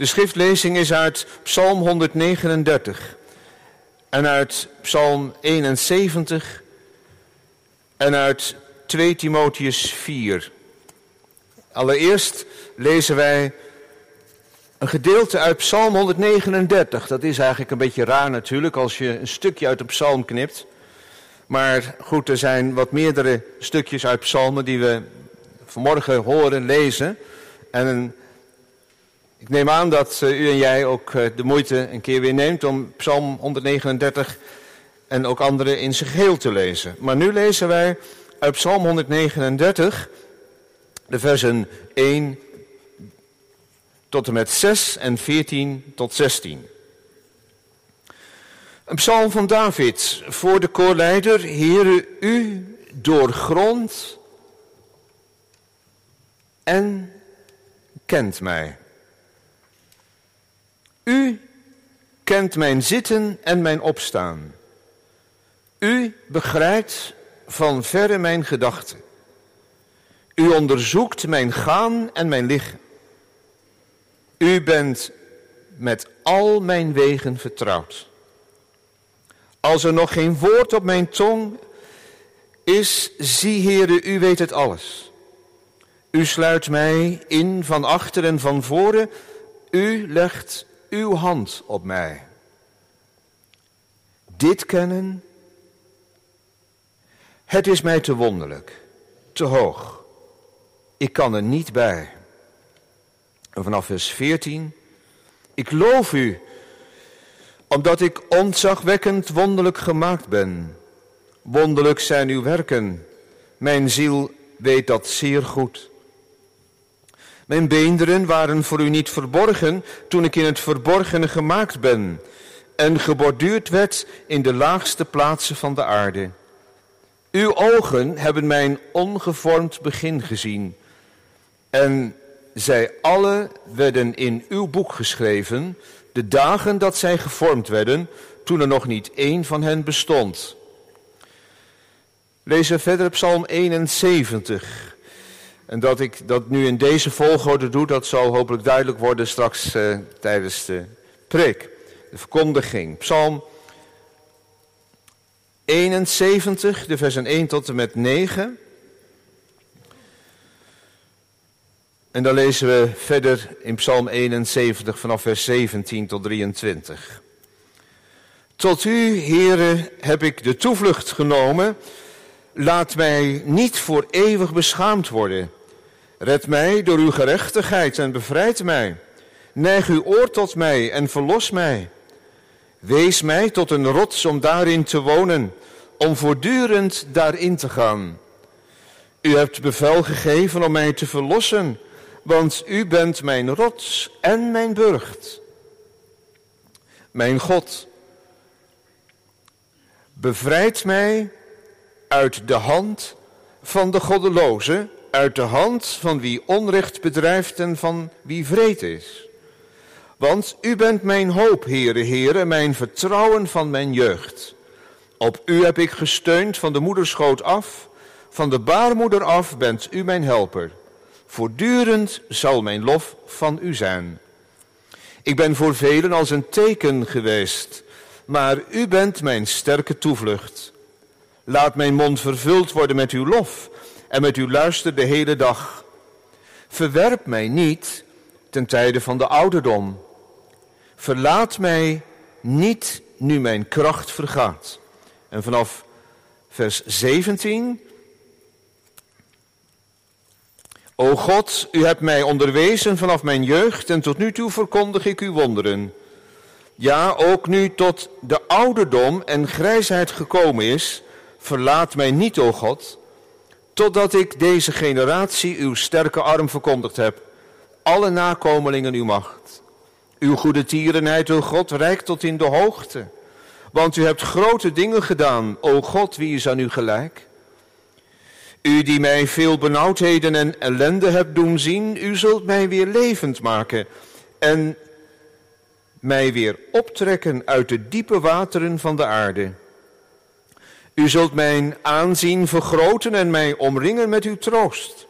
De schriftlezing is uit Psalm 139 en uit Psalm 71 en uit 2 Timotheus 4. Allereerst lezen wij een gedeelte uit Psalm 139. Dat is eigenlijk een beetje raar natuurlijk als je een stukje uit de psalm knipt. Maar goed, er zijn wat meerdere stukjes uit psalmen die we vanmorgen horen, lezen. En ik neem aan dat eh, u en jij ook eh, de moeite een keer weer neemt om Psalm 139 en ook andere in zijn geheel te lezen. Maar nu lezen wij uit Psalm 139 de versen 1 tot en met 6 en 14 tot 16. Een psalm van David voor de koorleider. Heere, u doorgrond en kent mij. U kent mijn zitten en mijn opstaan. U begrijpt van verre mijn gedachten. U onderzoekt mijn gaan en mijn liggen. U bent met al mijn wegen vertrouwd. Als er nog geen woord op mijn tong is, zie Heere, u weet het alles. U sluit mij in van achter en van voren. U legt uw hand op mij. Dit kennen, het is mij te wonderlijk, te hoog. Ik kan er niet bij. En vanaf vers 14. Ik loof u, omdat ik ontzagwekkend wonderlijk gemaakt ben. Wonderlijk zijn uw werken. Mijn ziel weet dat zeer goed. Mijn beenderen waren voor u niet verborgen toen ik in het verborgene gemaakt ben en geborduurd werd in de laagste plaatsen van de aarde. Uw ogen hebben mijn ongevormd begin gezien en zij alle werden in uw boek geschreven, de dagen dat zij gevormd werden, toen er nog niet één van hen bestond. Lezen verder Psalm 71. En dat ik dat nu in deze volgorde doe, dat zal hopelijk duidelijk worden straks uh, tijdens de preek. De verkondiging. Psalm 71, de versen 1 tot en met 9. En dan lezen we verder in Psalm 71 vanaf vers 17 tot 23. Tot u, Heere, heb ik de toevlucht genomen. Laat mij niet voor eeuwig beschaamd worden. Red mij door uw gerechtigheid en bevrijd mij. Neig uw oor tot mij en verlos mij. Wees mij tot een rots om daarin te wonen, om voortdurend daarin te gaan. U hebt bevel gegeven om mij te verlossen want u bent mijn rots en mijn burcht. Mijn God, bevrijd mij uit de hand van de goddeloze, uit de hand van wie onrecht bedrijft en van wie vreed is. Want u bent mijn hoop, Heere, Heere, mijn vertrouwen van mijn jeugd. Op u heb ik gesteund van de moederschoot af, van de baarmoeder af bent u mijn helper. Voortdurend zal mijn lof van u zijn. Ik ben voor velen als een teken geweest, maar u bent mijn sterke toevlucht. Laat mijn mond vervuld worden met uw lof en met uw luister de hele dag. Verwerp mij niet ten tijde van de ouderdom. Verlaat mij niet nu mijn kracht vergaat. En vanaf vers 17 O God, u hebt mij onderwezen vanaf mijn jeugd en tot nu toe verkondig ik uw wonderen. Ja, ook nu tot de ouderdom en grijsheid gekomen is, verlaat mij niet, o God, totdat ik deze generatie uw sterke arm verkondigd heb, alle nakomelingen uw macht. Uw goede tierenheid, o God, reikt tot in de hoogte, want u hebt grote dingen gedaan, o God, wie is aan u gelijk? U die mij veel benauwdheden en ellende hebt doen zien, u zult mij weer levend maken en mij weer optrekken uit de diepe wateren van de aarde. U zult mijn aanzien vergroten en mij omringen met uw troost.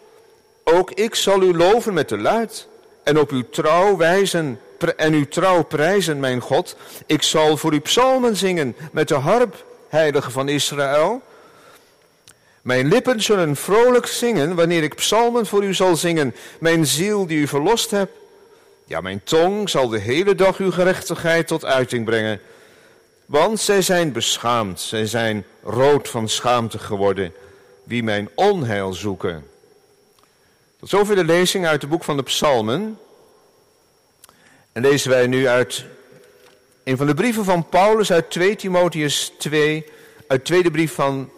Ook ik zal u loven met de luid en op uw trouw wijzen en uw trouw prijzen, mijn God. Ik zal voor u psalmen zingen met de harp, heilige van Israël. Mijn lippen zullen vrolijk zingen wanneer ik psalmen voor u zal zingen, mijn ziel die u verlost hebt. Ja, mijn tong zal de hele dag uw gerechtigheid tot uiting brengen. Want zij zijn beschaamd, zij zijn rood van schaamte geworden, wie mijn onheil zoeken. Tot zover de lezing uit het boek van de Psalmen. En lezen wij nu uit een van de brieven van Paulus uit 2 Timotheus 2, uit tweede brief van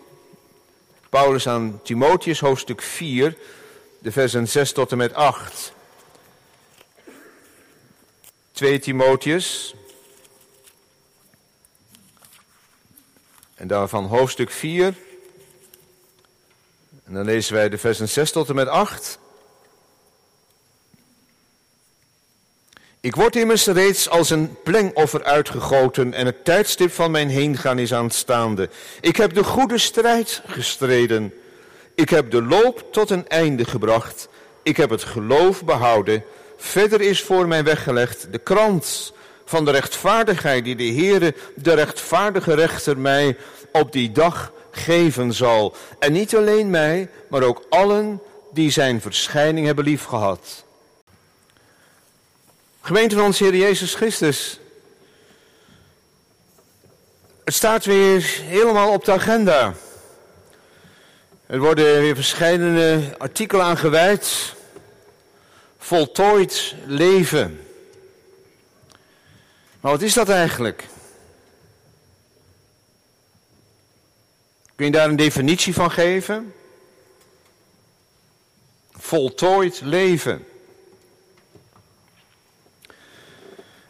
Paulus aan Timotheus, hoofdstuk 4, de versen 6 tot en met 8. 2 Timotheus. En daarvan hoofdstuk 4. En dan lezen wij de versen 6 tot en met 8. Ik word immers reeds als een plengoffer uitgegoten en het tijdstip van mijn heengaan is aanstaande. Ik heb de goede strijd gestreden. Ik heb de loop tot een einde gebracht. Ik heb het geloof behouden. Verder is voor mij weggelegd de krant van de rechtvaardigheid die de Heere, de rechtvaardige rechter, mij op die dag geven zal. En niet alleen mij, maar ook allen die zijn verschijning hebben liefgehad. Gemeente van onze Heer Jezus Christus. Het staat weer helemaal op de agenda. Er worden weer verschillende artikelen aan gewijd. Voltooid leven. Maar wat is dat eigenlijk? Kun je daar een definitie van geven? Voltooid leven.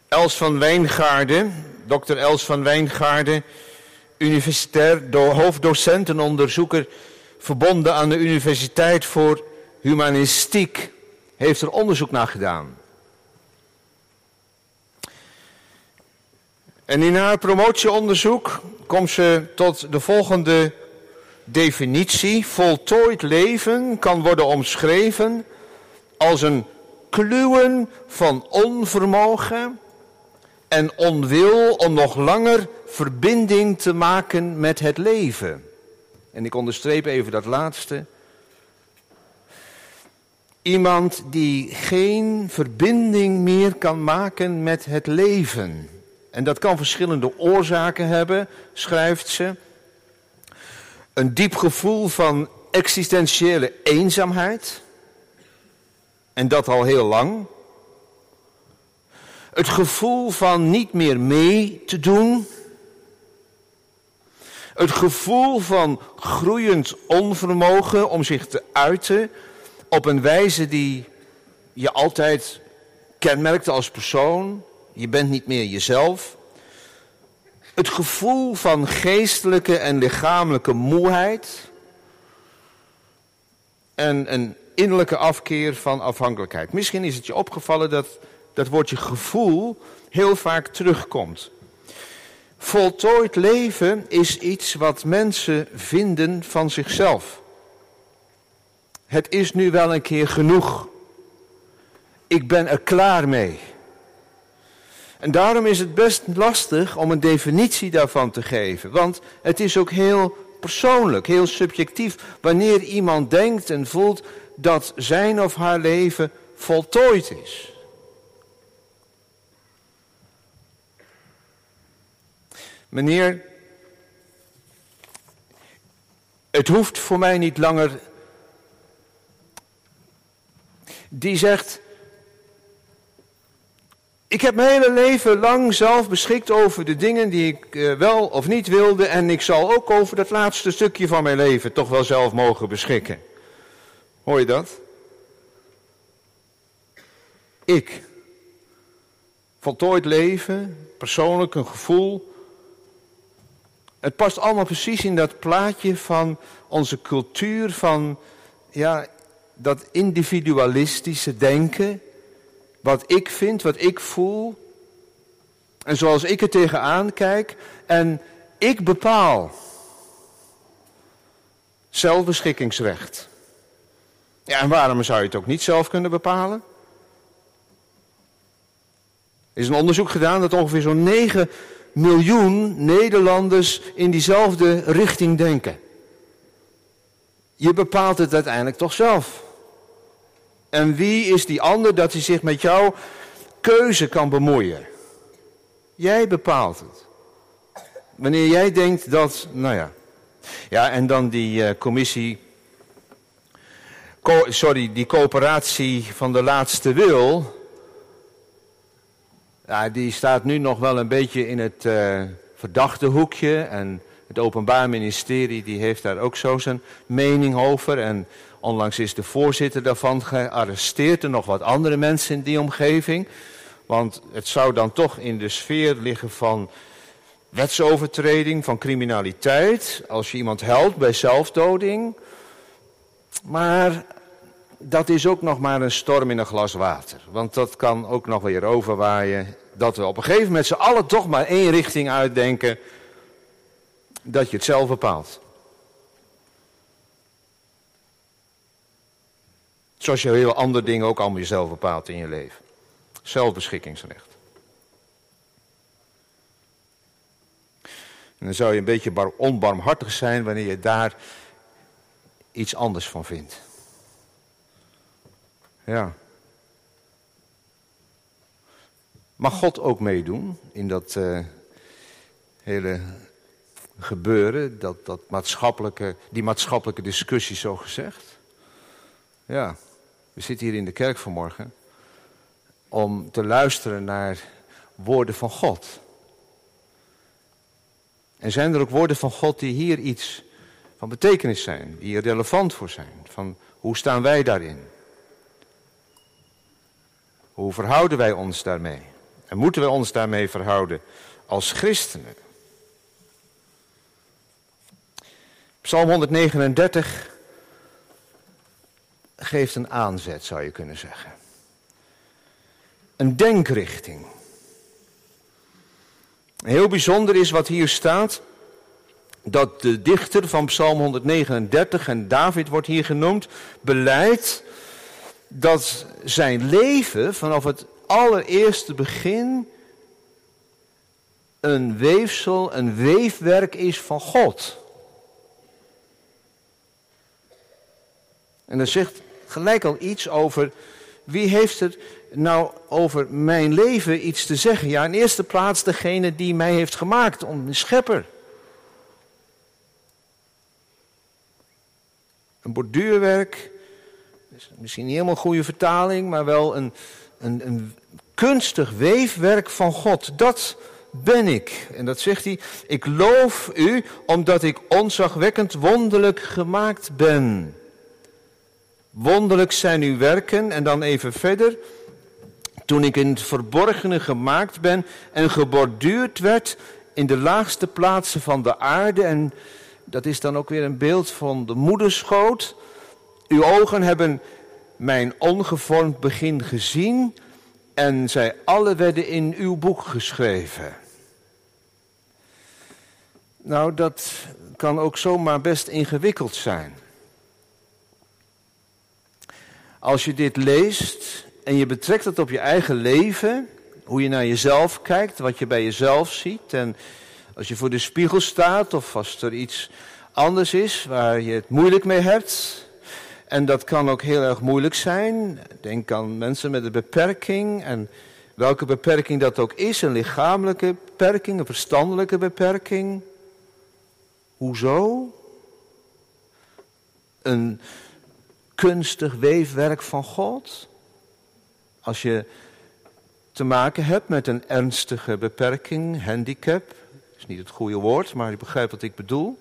Els van Wijngaarden, dokter Els van Wijngaarden, universitair hoofddocent en onderzoeker verbonden aan de Universiteit voor Humanistiek, heeft er onderzoek naar gedaan. En in haar promotieonderzoek komt ze tot de volgende definitie. Voltooid leven kan worden omschreven als een kluwen van onvermogen en onwil om nog langer verbinding te maken met het leven. En ik onderstreep even dat laatste. Iemand die geen verbinding meer kan maken met het leven. En dat kan verschillende oorzaken hebben, schrijft ze. Een diep gevoel van existentiële eenzaamheid. En dat al heel lang. Het gevoel van niet meer mee te doen. Het gevoel van groeiend onvermogen om zich te uiten op een wijze die je altijd kenmerkte als persoon. Je bent niet meer jezelf. Het gevoel van geestelijke en lichamelijke moeheid. En een innerlijke afkeer van afhankelijkheid. Misschien is het je opgevallen dat dat woordje gevoel heel vaak terugkomt. Voltooid leven is iets wat mensen vinden van zichzelf. Het is nu wel een keer genoeg. Ik ben er klaar mee. En daarom is het best lastig om een definitie daarvan te geven. Want het is ook heel persoonlijk, heel subjectief. Wanneer iemand denkt en voelt dat zijn of haar leven voltooid is. Meneer, het hoeft voor mij niet langer. Die zegt, ik heb mijn hele leven lang zelf beschikt over de dingen die ik eh, wel of niet wilde. En ik zal ook over dat laatste stukje van mijn leven toch wel zelf mogen beschikken. Hoor je dat? Ik. Voltooid leven, persoonlijk een gevoel. Het past allemaal precies in dat plaatje van onze cultuur, van ja, dat individualistische denken. Wat ik vind, wat ik voel. En zoals ik er tegenaan kijk. En ik bepaal. Zelfbeschikkingsrecht. Ja, en waarom zou je het ook niet zelf kunnen bepalen? Er is een onderzoek gedaan dat ongeveer zo'n 9 miljoen Nederlanders in diezelfde richting denken. Je bepaalt het uiteindelijk toch zelf. En wie is die ander dat hij zich met jouw keuze kan bemoeien? Jij bepaalt het. Wanneer jij denkt dat, nou ja. Ja, en dan die uh, commissie, co sorry, die coöperatie van de laatste wil. Ja, die staat nu nog wel een beetje in het uh, verdachte hoekje. En het Openbaar Ministerie die heeft daar ook zo zijn mening over. En onlangs is de voorzitter daarvan gearresteerd en nog wat andere mensen in die omgeving. Want het zou dan toch in de sfeer liggen van wetsovertreding, van criminaliteit. Als je iemand helpt bij zelfdoding. Maar dat is ook nog maar een storm in een glas water. Want dat kan ook nog weer overwaaien. Dat we op een gegeven moment z'n allen toch maar één richting uitdenken. Dat je het zelf bepaalt. Zoals je heel andere dingen ook allemaal jezelf bepaalt in je leven. Zelfbeschikkingsrecht. En dan zou je een beetje onbarmhartig zijn wanneer je daar iets anders van vindt. Ja. Mag God ook meedoen in dat uh, hele gebeuren, dat, dat maatschappelijke, die maatschappelijke discussie zo gezegd? Ja, we zitten hier in de kerk vanmorgen om te luisteren naar woorden van God. En zijn er ook woorden van God die hier iets van betekenis zijn, die er relevant voor zijn? Van hoe staan wij daarin? Hoe verhouden wij ons daarmee? En moeten wij ons daarmee verhouden als christenen? Psalm 139 geeft een aanzet, zou je kunnen zeggen. Een denkrichting. Heel bijzonder is wat hier staat, dat de dichter van Psalm 139, en David wordt hier genoemd, beleidt dat zijn leven vanaf het allereerste begin een weefsel, een weefwerk is van God. En dan zegt gelijk al iets over wie heeft er nou over mijn leven iets te zeggen? Ja, in eerste plaats degene die mij heeft gemaakt, de schepper. Een borduurwerk, misschien niet helemaal een goede vertaling, maar wel een, een, een kunstig weefwerk van God. Dat ben ik. En dat zegt hij, ik loof u omdat ik onzagwekkend wonderlijk gemaakt ben. Wonderlijk zijn uw werken. En dan even verder. Toen ik in het verborgene gemaakt ben en geborduurd werd in de laagste plaatsen van de aarde. En dat is dan ook weer een beeld van de moederschoot. Uw ogen hebben mijn ongevormd begin gezien en zij alle werden in uw boek geschreven. Nou, dat kan ook zomaar best ingewikkeld zijn. Als je dit leest en je betrekt het op je eigen leven, hoe je naar jezelf kijkt, wat je bij jezelf ziet. En als je voor de spiegel staat of als er iets anders is waar je het moeilijk mee hebt. En dat kan ook heel erg moeilijk zijn. Denk aan mensen met een beperking en welke beperking dat ook is. Een lichamelijke beperking, een verstandelijke beperking. Hoezo? Een kunstig weefwerk van God. Als je te maken hebt met een ernstige beperking, handicap, is niet het goede woord, maar je begrijpt wat ik bedoel.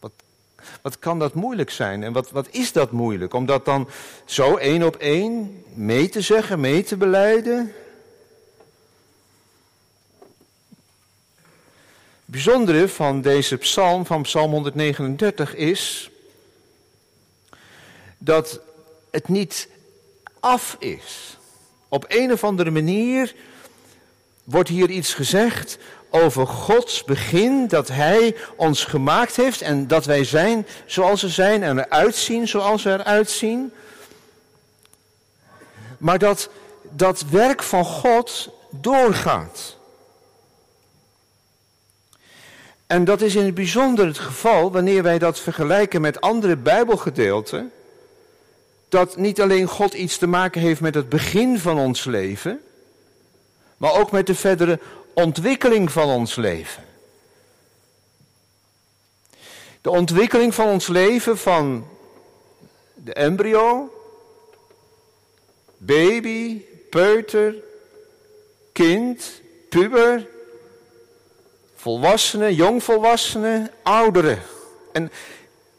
Wat, wat kan dat moeilijk zijn en wat, wat is dat moeilijk? Om dat dan zo één op één mee te zeggen, mee te beleiden? Bijzondere van deze psalm, van psalm 139, is dat het niet af is. Op een of andere manier wordt hier iets gezegd over Gods begin, dat Hij ons gemaakt heeft en dat wij zijn zoals we zijn en eruit zien zoals we eruit zien. maar dat dat werk van God doorgaat. En dat is in het bijzonder het geval wanneer wij dat vergelijken met andere Bijbelgedeelten. Dat niet alleen God iets te maken heeft met het begin van ons leven, maar ook met de verdere ontwikkeling van ons leven. De ontwikkeling van ons leven van de embryo, baby, peuter, kind, puber, volwassenen, jongvolwassenen, ouderen. En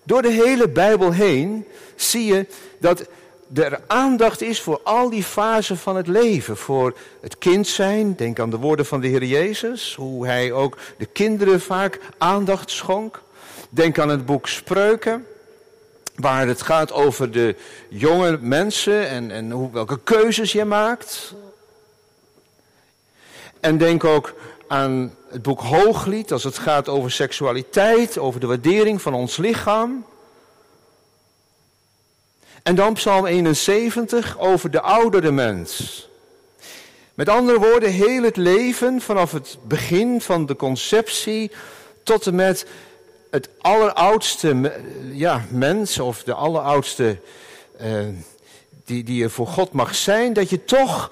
door de hele Bijbel heen zie je dat er aandacht is voor al die fasen van het leven. Voor het kind zijn, denk aan de woorden van de Heer Jezus, hoe hij ook de kinderen vaak aandacht schonk. Denk aan het boek Spreuken, waar het gaat over de jonge mensen en, en hoe, welke keuzes je maakt. En denk ook aan het boek Hooglied, als het gaat over seksualiteit, over de waardering van ons lichaam. En dan Psalm 71 over de oudere mens. Met andere woorden, heel het leven vanaf het begin van de conceptie tot en met het alleroudste ja, mens of de alleroudste uh, die, die er voor God mag zijn, dat je toch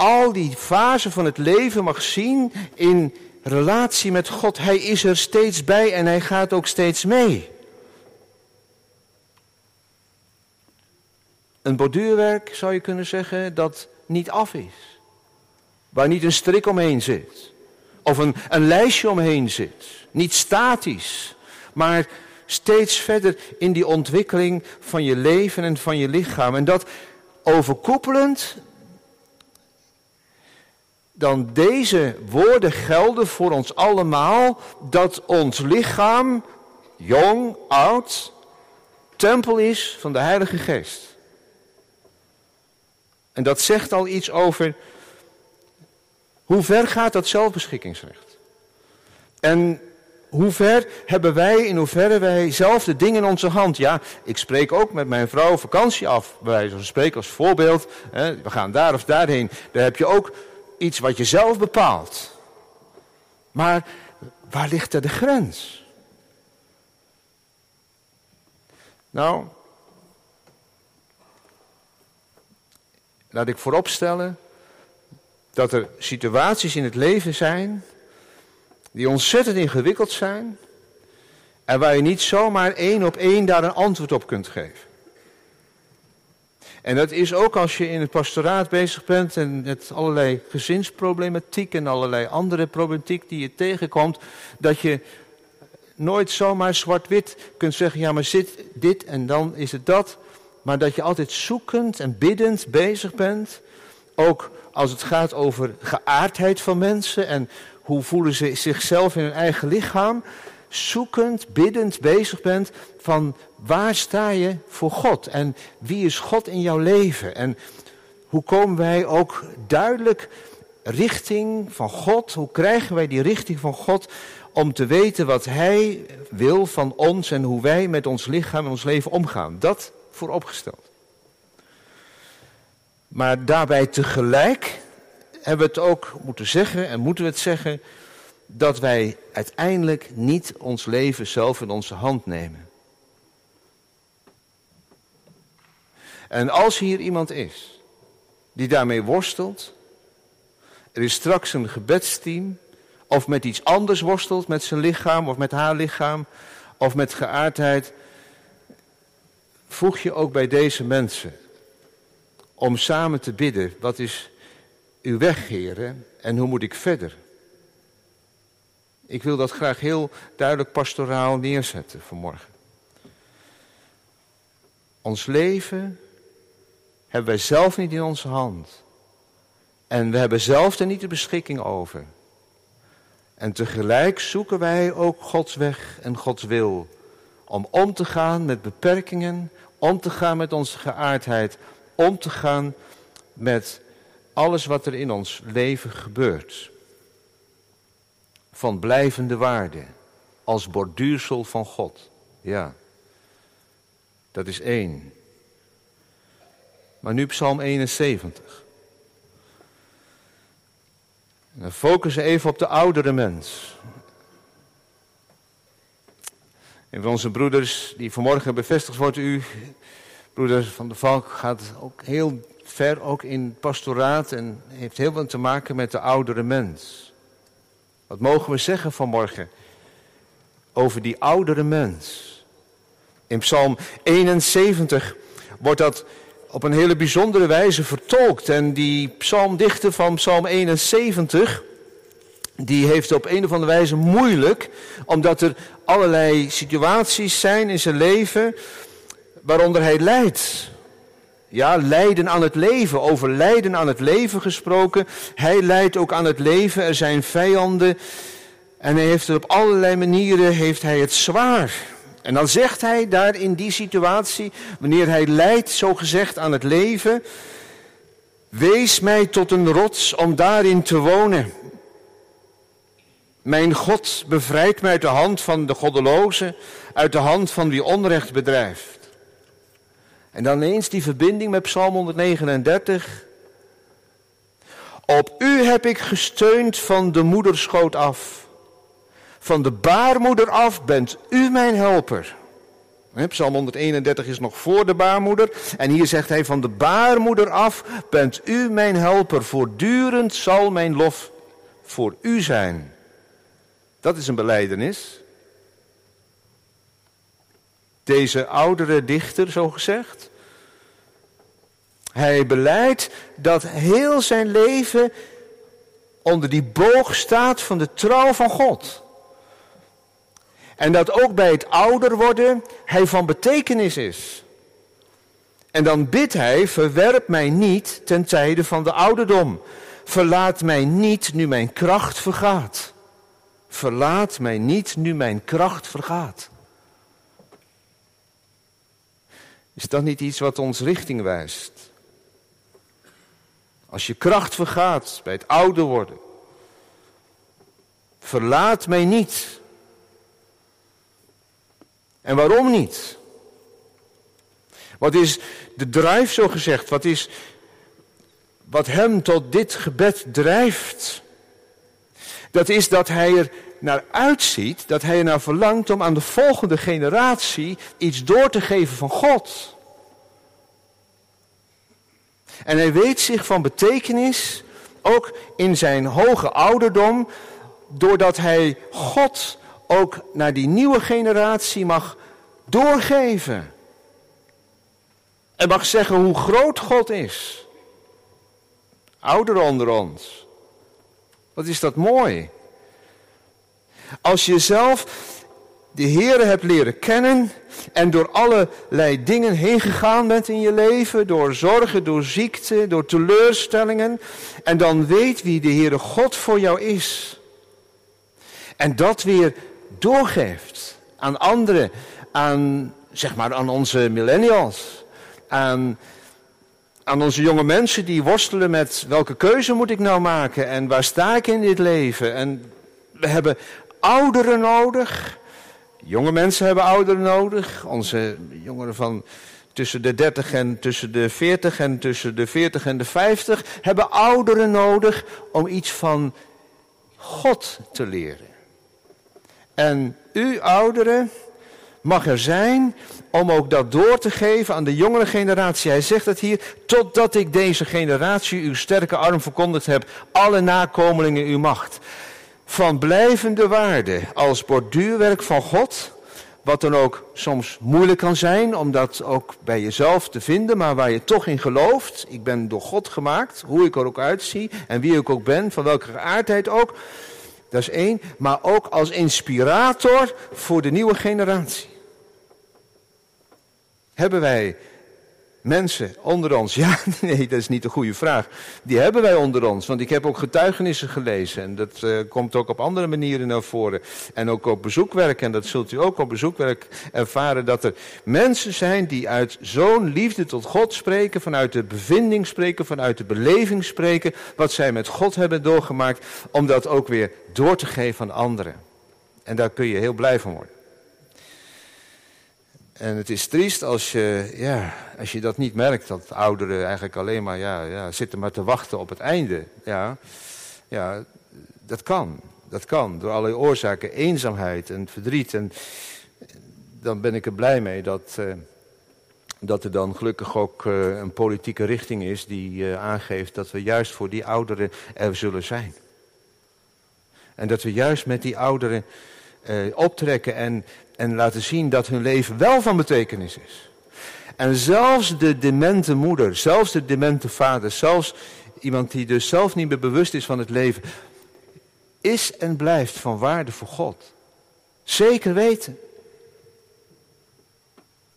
al die fasen van het leven mag zien in relatie met God. Hij is er steeds bij en hij gaat ook steeds mee. Een borduurwerk zou je kunnen zeggen dat niet af is. Waar niet een strik omheen zit. Of een, een lijstje omheen zit. Niet statisch. Maar steeds verder in die ontwikkeling van je leven en van je lichaam. En dat overkoepelend dan deze woorden gelden voor ons allemaal, dat ons lichaam, jong, oud, tempel is van de Heilige Geest. En dat zegt al iets over hoe ver gaat dat zelfbeschikkingsrecht. En hoe ver hebben wij, in hoeverre wij zelf de dingen in onze hand. Ja, ik spreek ook met mijn vrouw vakantie af, bij wijze van spreken als voorbeeld. We gaan daar of daarheen. Daar heb je ook iets wat je zelf bepaalt. Maar waar ligt er de grens? Nou, laat ik vooropstellen dat er situaties in het leven zijn die ontzettend ingewikkeld zijn en waar je niet zomaar één op één daar een antwoord op kunt geven. En dat is ook als je in het pastoraat bezig bent en met allerlei gezinsproblematiek en allerlei andere problematiek die je tegenkomt, dat je nooit zomaar zwart-wit kunt zeggen, ja maar zit dit en dan is het dat. Maar dat je altijd zoekend en biddend bezig bent. Ook als het gaat over geaardheid van mensen en hoe voelen ze zichzelf in hun eigen lichaam zoekend, biddend bezig bent van waar sta je voor God en wie is God in jouw leven en hoe komen wij ook duidelijk richting van God, hoe krijgen wij die richting van God om te weten wat Hij wil van ons en hoe wij met ons lichaam en ons leven omgaan. Dat vooropgesteld. Maar daarbij tegelijk hebben we het ook moeten zeggen en moeten we het zeggen dat wij uiteindelijk niet ons leven zelf in onze hand nemen. En als hier iemand is die daarmee worstelt, er is straks een gebedsteam, of met iets anders worstelt, met zijn lichaam of met haar lichaam, of met geaardheid, voeg je ook bij deze mensen om samen te bidden, wat is uw weg, heren, en hoe moet ik verder? Ik wil dat graag heel duidelijk pastoraal neerzetten vanmorgen. Ons leven hebben wij zelf niet in onze hand. En we hebben zelf er niet de beschikking over. En tegelijk zoeken wij ook Gods weg en Gods wil. Om om te gaan met beperkingen, om te gaan met onze geaardheid, om te gaan met alles wat er in ons leven gebeurt van blijvende waarde. Als borduursel van God. Ja. Dat is één. Maar nu Psalm 71. En dan focussen even op de oudere mens. Een van onze broeders die vanmorgen bevestigd wordt, u, broeder van de Valk, gaat ook heel ver ook in pastoraat en heeft heel veel te maken met de oudere mens. Wat mogen we zeggen vanmorgen over die oudere mens? In Psalm 71 wordt dat op een hele bijzondere wijze vertolkt. En die psalmdichter van Psalm 71, die heeft op een of andere wijze moeilijk, omdat er allerlei situaties zijn in zijn leven waaronder hij lijdt. Ja, lijden aan het leven, over lijden aan het leven gesproken. Hij lijdt ook aan het leven, er zijn vijanden. En hij heeft het op allerlei manieren heeft hij het zwaar. En dan zegt hij daar in die situatie, wanneer hij lijdt, zo gezegd, aan het leven, wees mij tot een rots om daarin te wonen. Mijn God bevrijdt mij uit de hand van de goddeloze, uit de hand van wie onrecht bedrijft. En dan eens die verbinding met Psalm 139. Op u heb ik gesteund van de moederschoot af. Van de baarmoeder af bent u mijn helper. Psalm 131 is nog voor de baarmoeder. En hier zegt hij: Van de baarmoeder af bent u mijn helper. Voortdurend zal mijn lof voor u zijn. Dat is een beleidenis. Deze oudere dichter, zo gezegd. Hij beleidt dat heel zijn leven onder die boog staat van de trouw van God. En dat ook bij het ouder worden hij van betekenis is. En dan bidt hij, verwerp mij niet ten tijde van de ouderdom. Verlaat mij niet nu mijn kracht vergaat. Verlaat mij niet nu mijn kracht vergaat. Is dat niet iets wat ons richting wijst? Als je kracht vergaat bij het ouder worden. Verlaat mij niet en waarom niet? Wat is de drijf, zo gezegd? Wat is wat hem tot dit gebed drijft? Dat is dat hij er naar uitziet, dat hij er naar verlangt om aan de volgende generatie iets door te geven van God. En hij weet zich van betekenis, ook in zijn hoge ouderdom, doordat hij God ook naar die nieuwe generatie mag doorgeven. En mag zeggen hoe groot God is. Ouderen onder ons. Wat is dat mooi. Als je zelf de Heer hebt leren kennen en door allerlei dingen heen gegaan bent in je leven, door zorgen, door ziekte, door teleurstellingen, en dan weet wie de Heere God voor jou is. En dat weer doorgeeft aan anderen, aan, zeg maar, aan onze millennials, aan, aan onze jonge mensen die worstelen met welke keuze moet ik nou maken en waar sta ik in dit leven. En we hebben ouderen nodig, jonge mensen hebben ouderen nodig, onze jongeren van tussen de 30 en tussen de 40 en tussen de 40 en de 50 hebben ouderen nodig om iets van God te leren. En u ouderen mag er zijn om ook dat door te geven aan de jongere generatie. Hij zegt het hier, totdat ik deze generatie uw sterke arm verkondigd heb, alle nakomelingen uw macht. Van blijvende waarde als borduurwerk van God, wat dan ook soms moeilijk kan zijn om dat ook bij jezelf te vinden, maar waar je toch in gelooft. Ik ben door God gemaakt, hoe ik er ook uitzie en wie ik ook ben, van welke geaardheid ook. Dat is één, maar ook als inspirator voor de nieuwe generatie. Hebben wij mensen onder ons? Ja, nee, dat is niet de goede vraag. Die hebben wij onder ons, want ik heb ook getuigenissen gelezen. En dat uh, komt ook op andere manieren naar voren. En ook op bezoekwerk, en dat zult u ook op bezoekwerk ervaren, dat er mensen zijn die uit zo'n liefde tot God spreken, vanuit de bevinding spreken, vanuit de beleving spreken, wat zij met God hebben doorgemaakt, om dat ook weer door te geven aan anderen. En daar kun je heel blij van worden. En het is triest als je, ja, als je dat niet merkt, dat ouderen eigenlijk alleen maar ja, ja, zitten maar te wachten op het einde. Ja, ja, dat kan. Dat kan, door allerlei oorzaken, eenzaamheid en verdriet. En dan ben ik er blij mee dat, uh, dat er dan gelukkig ook uh, een politieke richting is die uh, aangeeft dat we juist voor die ouderen er zullen zijn. En dat we juist met die ouderen optrekken en, en laten zien dat hun leven wel van betekenis is. En zelfs de demente moeder, zelfs de demente vader, zelfs iemand die dus zelf niet meer bewust is van het leven, is en blijft van waarde voor God. Zeker weten.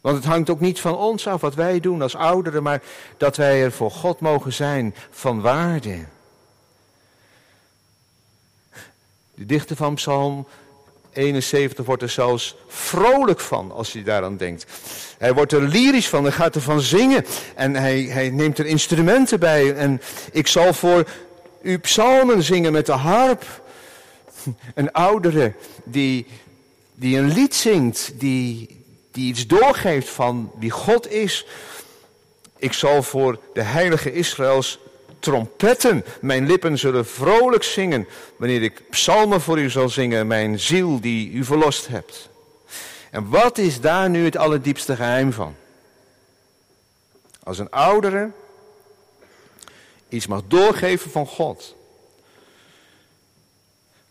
Want het hangt ook niet van ons af wat wij doen als ouderen, maar dat wij er voor God mogen zijn van waarde. De dichter van Psalm 71 wordt er zelfs vrolijk van als hij daaraan denkt. Hij wordt er lyrisch van, hij gaat ervan zingen en hij, hij neemt er instrumenten bij. En ik zal voor u psalmen zingen met de harp. Een oudere die, die een lied zingt, die, die iets doorgeeft van wie God is. Ik zal voor de heilige Israëls trompetten. Mijn lippen zullen vrolijk zingen wanneer ik psalmen voor u zal zingen, mijn ziel die u verlost hebt. En wat is daar nu het allerdiepste geheim van? Als een oudere iets mag doorgeven van God,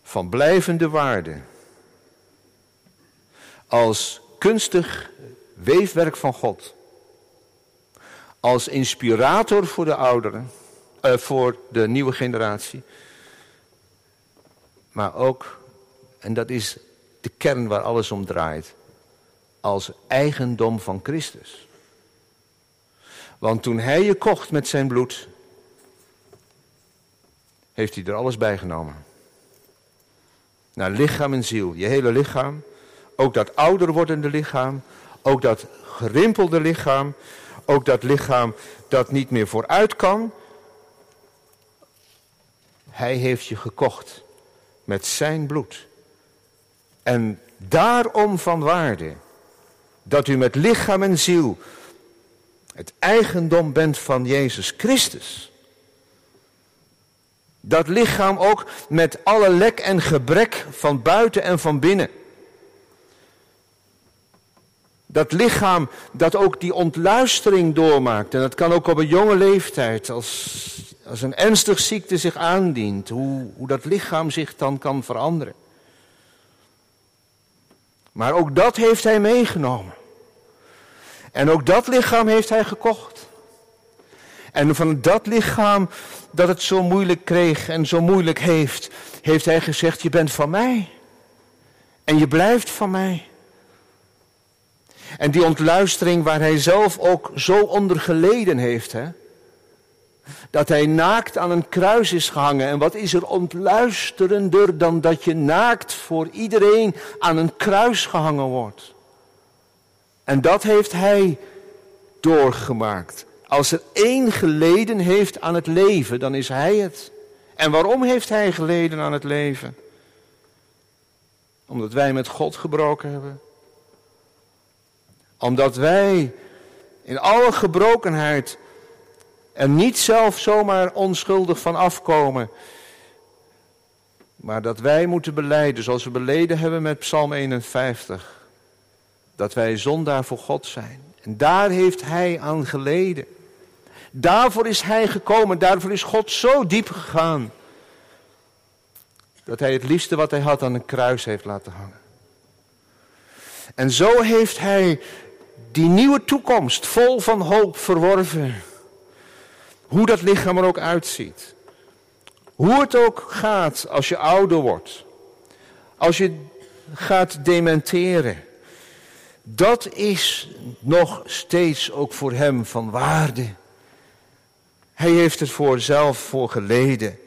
van blijvende waarde, als kunstig weefwerk van God, als inspirator voor de ouderen, uh, voor de nieuwe generatie. Maar ook, en dat is de kern waar alles om draait, als eigendom van Christus. Want toen hij je kocht met zijn bloed, heeft hij er alles bij genomen. Naar lichaam en ziel, je hele lichaam, ook dat ouder wordende lichaam, ook dat gerimpelde lichaam, ook dat lichaam dat niet meer vooruit kan, hij heeft je gekocht met zijn bloed. En daarom van waarde dat u met lichaam en ziel het eigendom bent van Jezus Christus. Dat lichaam ook met alle lek en gebrek van buiten en van binnen. Dat lichaam dat ook die ontluistering doormaakt. En dat kan ook op een jonge leeftijd, als als een ernstig ziekte zich aandient, hoe, hoe dat lichaam zich dan kan veranderen. Maar ook dat heeft hij meegenomen. En ook dat lichaam heeft hij gekocht. En van dat lichaam dat het zo moeilijk kreeg en zo moeilijk heeft, heeft hij gezegd, je bent van mij. En je blijft van mij. En die ontluistering waar hij zelf ook zo onder geleden heeft, hè, dat hij naakt aan een kruis is gehangen. En wat is er ontluisterender dan dat je naakt voor iedereen aan een kruis gehangen wordt. En dat heeft hij doorgemaakt. Als er één geleden heeft aan het leven, dan is hij het. En waarom heeft hij geleden aan het leven? Omdat wij met God gebroken hebben. Omdat wij in alle gebrokenheid en niet zelf zomaar onschuldig van afkomen. Maar dat wij moeten beleiden, zoals we beleden hebben met Psalm 51. Dat wij zondaar voor God zijn. En daar heeft Hij aan geleden. Daarvoor is Hij gekomen, daarvoor is God zo diep gegaan. Dat Hij het liefste wat Hij had aan een kruis heeft laten hangen. En zo heeft Hij die nieuwe toekomst vol van hoop verworven. Hoe dat lichaam er ook uitziet. Hoe het ook gaat als je ouder wordt. Als je gaat dementeren. Dat is nog steeds ook voor hem van waarde. Hij heeft het voor zelf voor geleden.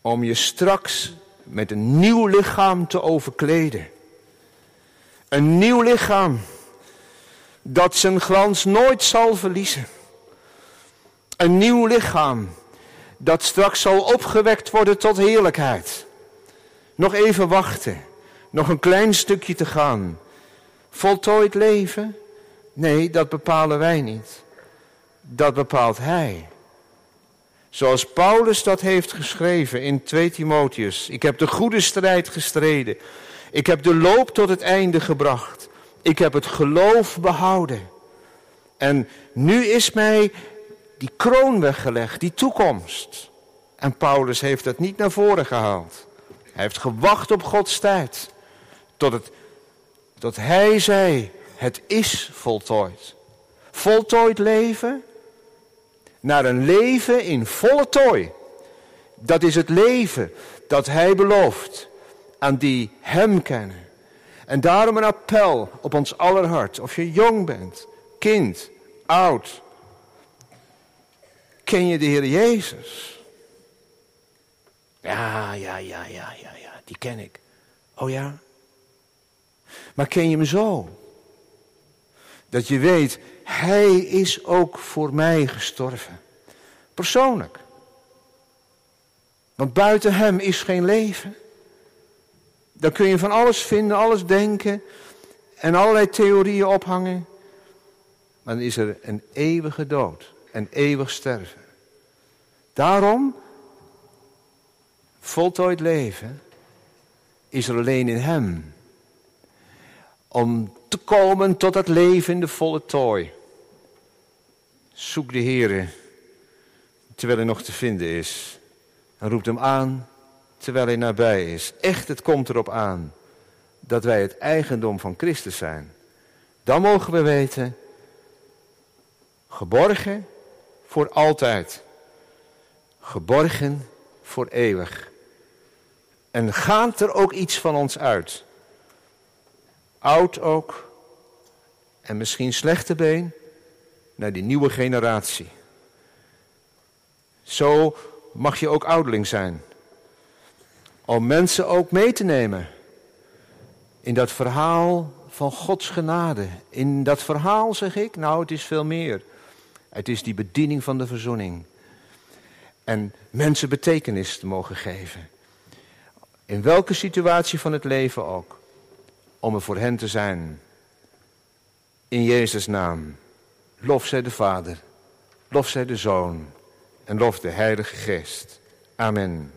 Om je straks met een nieuw lichaam te overkleden. Een nieuw lichaam dat zijn glans nooit zal verliezen. Een nieuw lichaam dat straks zal opgewekt worden tot heerlijkheid. Nog even wachten, nog een klein stukje te gaan Voltooid leven? Nee, dat bepalen wij niet. Dat bepaalt Hij. Zoals Paulus dat heeft geschreven in 2 Timotheus. Ik heb de goede strijd gestreden. Ik heb de loop tot het einde gebracht. Ik heb het geloof behouden. En nu is mij die kroon weggelegd, die toekomst. En Paulus heeft dat niet naar voren gehaald. Hij heeft gewacht op Gods tijd. Tot, het, tot hij zei, het is voltooid. Voltooid leven naar een leven in volle tooi. Dat is het leven dat hij belooft aan die hem kennen. En daarom een appel op ons aller hart. Of je jong bent, kind, oud. Ken je de Heer Jezus? Ja, ja, ja, ja, ja, ja, die ken ik. Oh ja? Maar ken je hem zo? Dat je weet, hij is ook voor mij gestorven. Persoonlijk. Want buiten hem is geen leven. Dan kun je van alles vinden, alles denken en allerlei theorieën ophangen. Maar dan is er een eeuwige dood, een eeuwig sterven. Daarom, voltooid leven is er alleen in hem. Om te komen tot het leven in de volle tooi. Zoek de Heere terwijl hij nog te vinden is. En roept hem aan terwijl hij nabij is. Echt, het komt erop aan dat wij het eigendom van Christus zijn. Dan mogen we weten, geborgen voor altijd. Geborgen voor eeuwig. En gaat er ook iets van ons uit? Oud ook. En misschien slechte been naar die nieuwe generatie. Zo mag je ook ouderling zijn. Om mensen ook mee te nemen in dat verhaal van Gods genade. In dat verhaal zeg ik, nou het is veel meer. Het is die bediening van de verzoening. En mensen betekenis te mogen geven. In welke situatie van het leven ook. Om er voor hen te zijn. In Jezus' naam. Lof zij de Vader. Lof zij de Zoon. En lof de Heilige Geest. Amen.